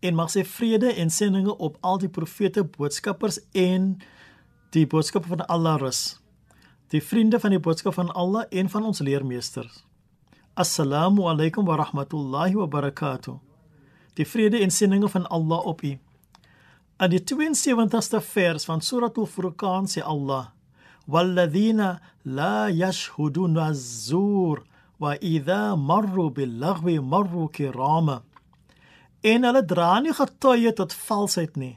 en mag sy vrede en sendinge op al die profete, boodskappers en die boodskappe van Allah rus. Die vriende van die boodskap van Allah en van ons leermeesters. Assalamu alaykum wa rahmatullahi wa barakatuh. Die vrede en sendinge van Allah op u. In die 72ste vers van Surah Al-Furqan sê Allah: "Walladhina la yashhuduna az-zur wa idha marru bil-laghwi marru kirama." En hulle dra nie getuie tot valsheid nie.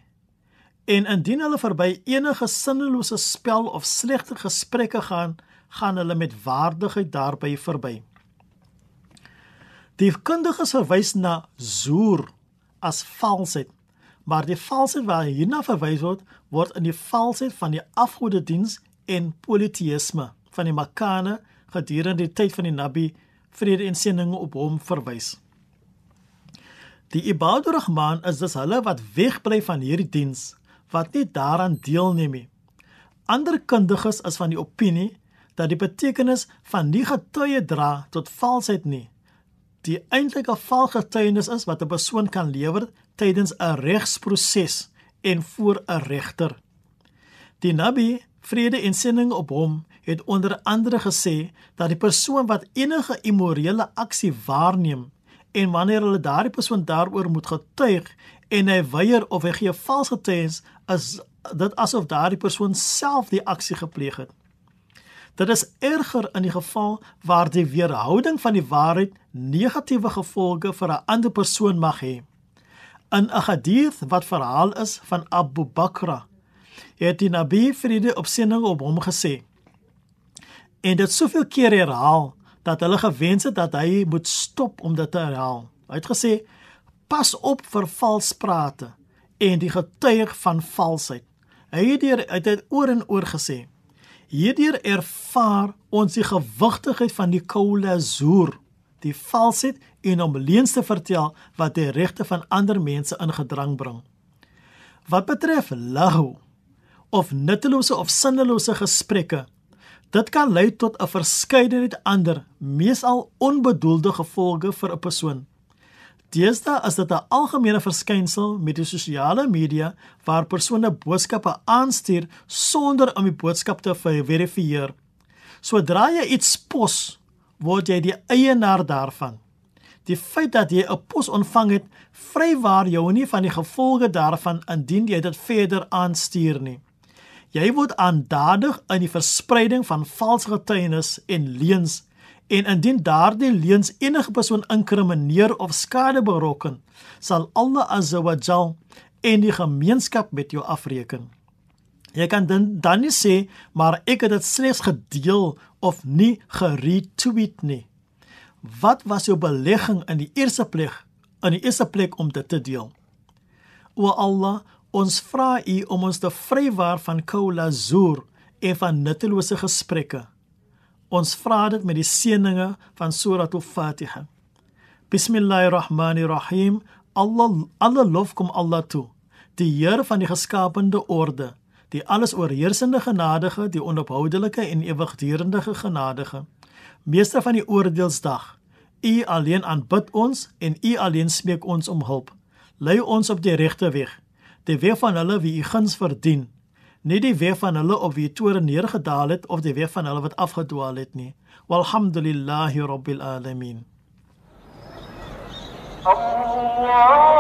En indien hulle verby enige sinnelose spel of slegte gesprekke gaan, gaan hulle met waardigheid daarby verby. Die kundiges verwys na zoer as valsheid maar die valsheid waar hierna verwys word, word in die valsheid van die afgodediens en politeïsme van die Makkane gedurende die tyd van die Nabi vrede en seëninge op hom verwys. Die Ibadur Rahman is dus hulle wat wegbly van hierdie diens, wat nie daaraan deelneem nie. Ander kundiges is van die opinie dat die betekenis van nie getuie dra tot valsheid nie. Die eintlike valgetuienis is wat 'n persoon kan lewer tydens 'n regsproses en voor 'n regter. Die Nabi, vrede en seëning op hom, het onder andere gesê dat die persoon wat enige immorele aksie waarneem en wanneer hulle daardie persoon daaroor moet getuig en hy weier of hy gee vals getuienis, is dit asof daardie persoon self die aksie gepleeg het. Dit is erger in die geval waar die weerhouding van die waarheid negatiewe gevolge vir 'n ander persoon mag hê. In 'n hadith wat verhaal is van Abu Bakra, het die Nabi vrede op sending op hom gesê. En dit soveel keer herhaal dat hulle gewens het dat hy moet stop om dit te herhaal. Hy het gesê: "Pas op vir valsprate en die getuig van valsheid." Hy het deur uit dit oor en oor gesê. Hierdeur ervaar ons die gewigtigheid van die kaula zoer, die valsheid en om leuns te vertel wat die regte van ander mense in gedrang bring. Wat betref lahu of nuttelose of sinnelose gesprekke, dit kan lei tot 'n verskeidenheid ander, meesal onbedoelde gevolge vir 'n persoon. Deesdae is dit 'n algemene verskynsel met die sosiale media waar persone boodskappe aanstuur sonder om die boodskap te verifieer. Sodra jy iets pos, word jy die eienaar daarvan. Die feit dat jy 'n pos ontvang het, vrywaar jou nie van die gevolge daarvan indien jy dit verder aanstuur nie. Jy word aandadig in die verspreiding van valse getuienis en leuns en indien daardie leuns enige persoon inkrimineer of skade berokken, sal Allah Azza wa Jal en die gemeenskap met jou afreken. Jy kan dan nie sê maar ek het dit slegs gedeel of nie geretweet nie. Wat was jou belegging in die eerste plek in die eerste plek om dit te deel? O Allah, ons vra U om ons te vrywaar van kaula zur en van nuttelose gesprekke. Ons vra dit met die seëninge van Surah Al-Fatiha. Bismillahirrahmanirrahim. Allah alle lof kom Allah toe. Die Heer van die geskapende orde, die alles oorheersende genadige, die onophoudelike en ewigdurende genadige. Meester van die oordeelsdag. U alleen aanbid ons en U alleen smeek ons om hulp. Lei ons op die regte weg, die weg van hulle wie u guns verdien, nie die weg van hulle op wie toore neergedaal het of die weg van hulle wat afgedwaal het nie. Walhamdulillahi rabbil alamin. Allah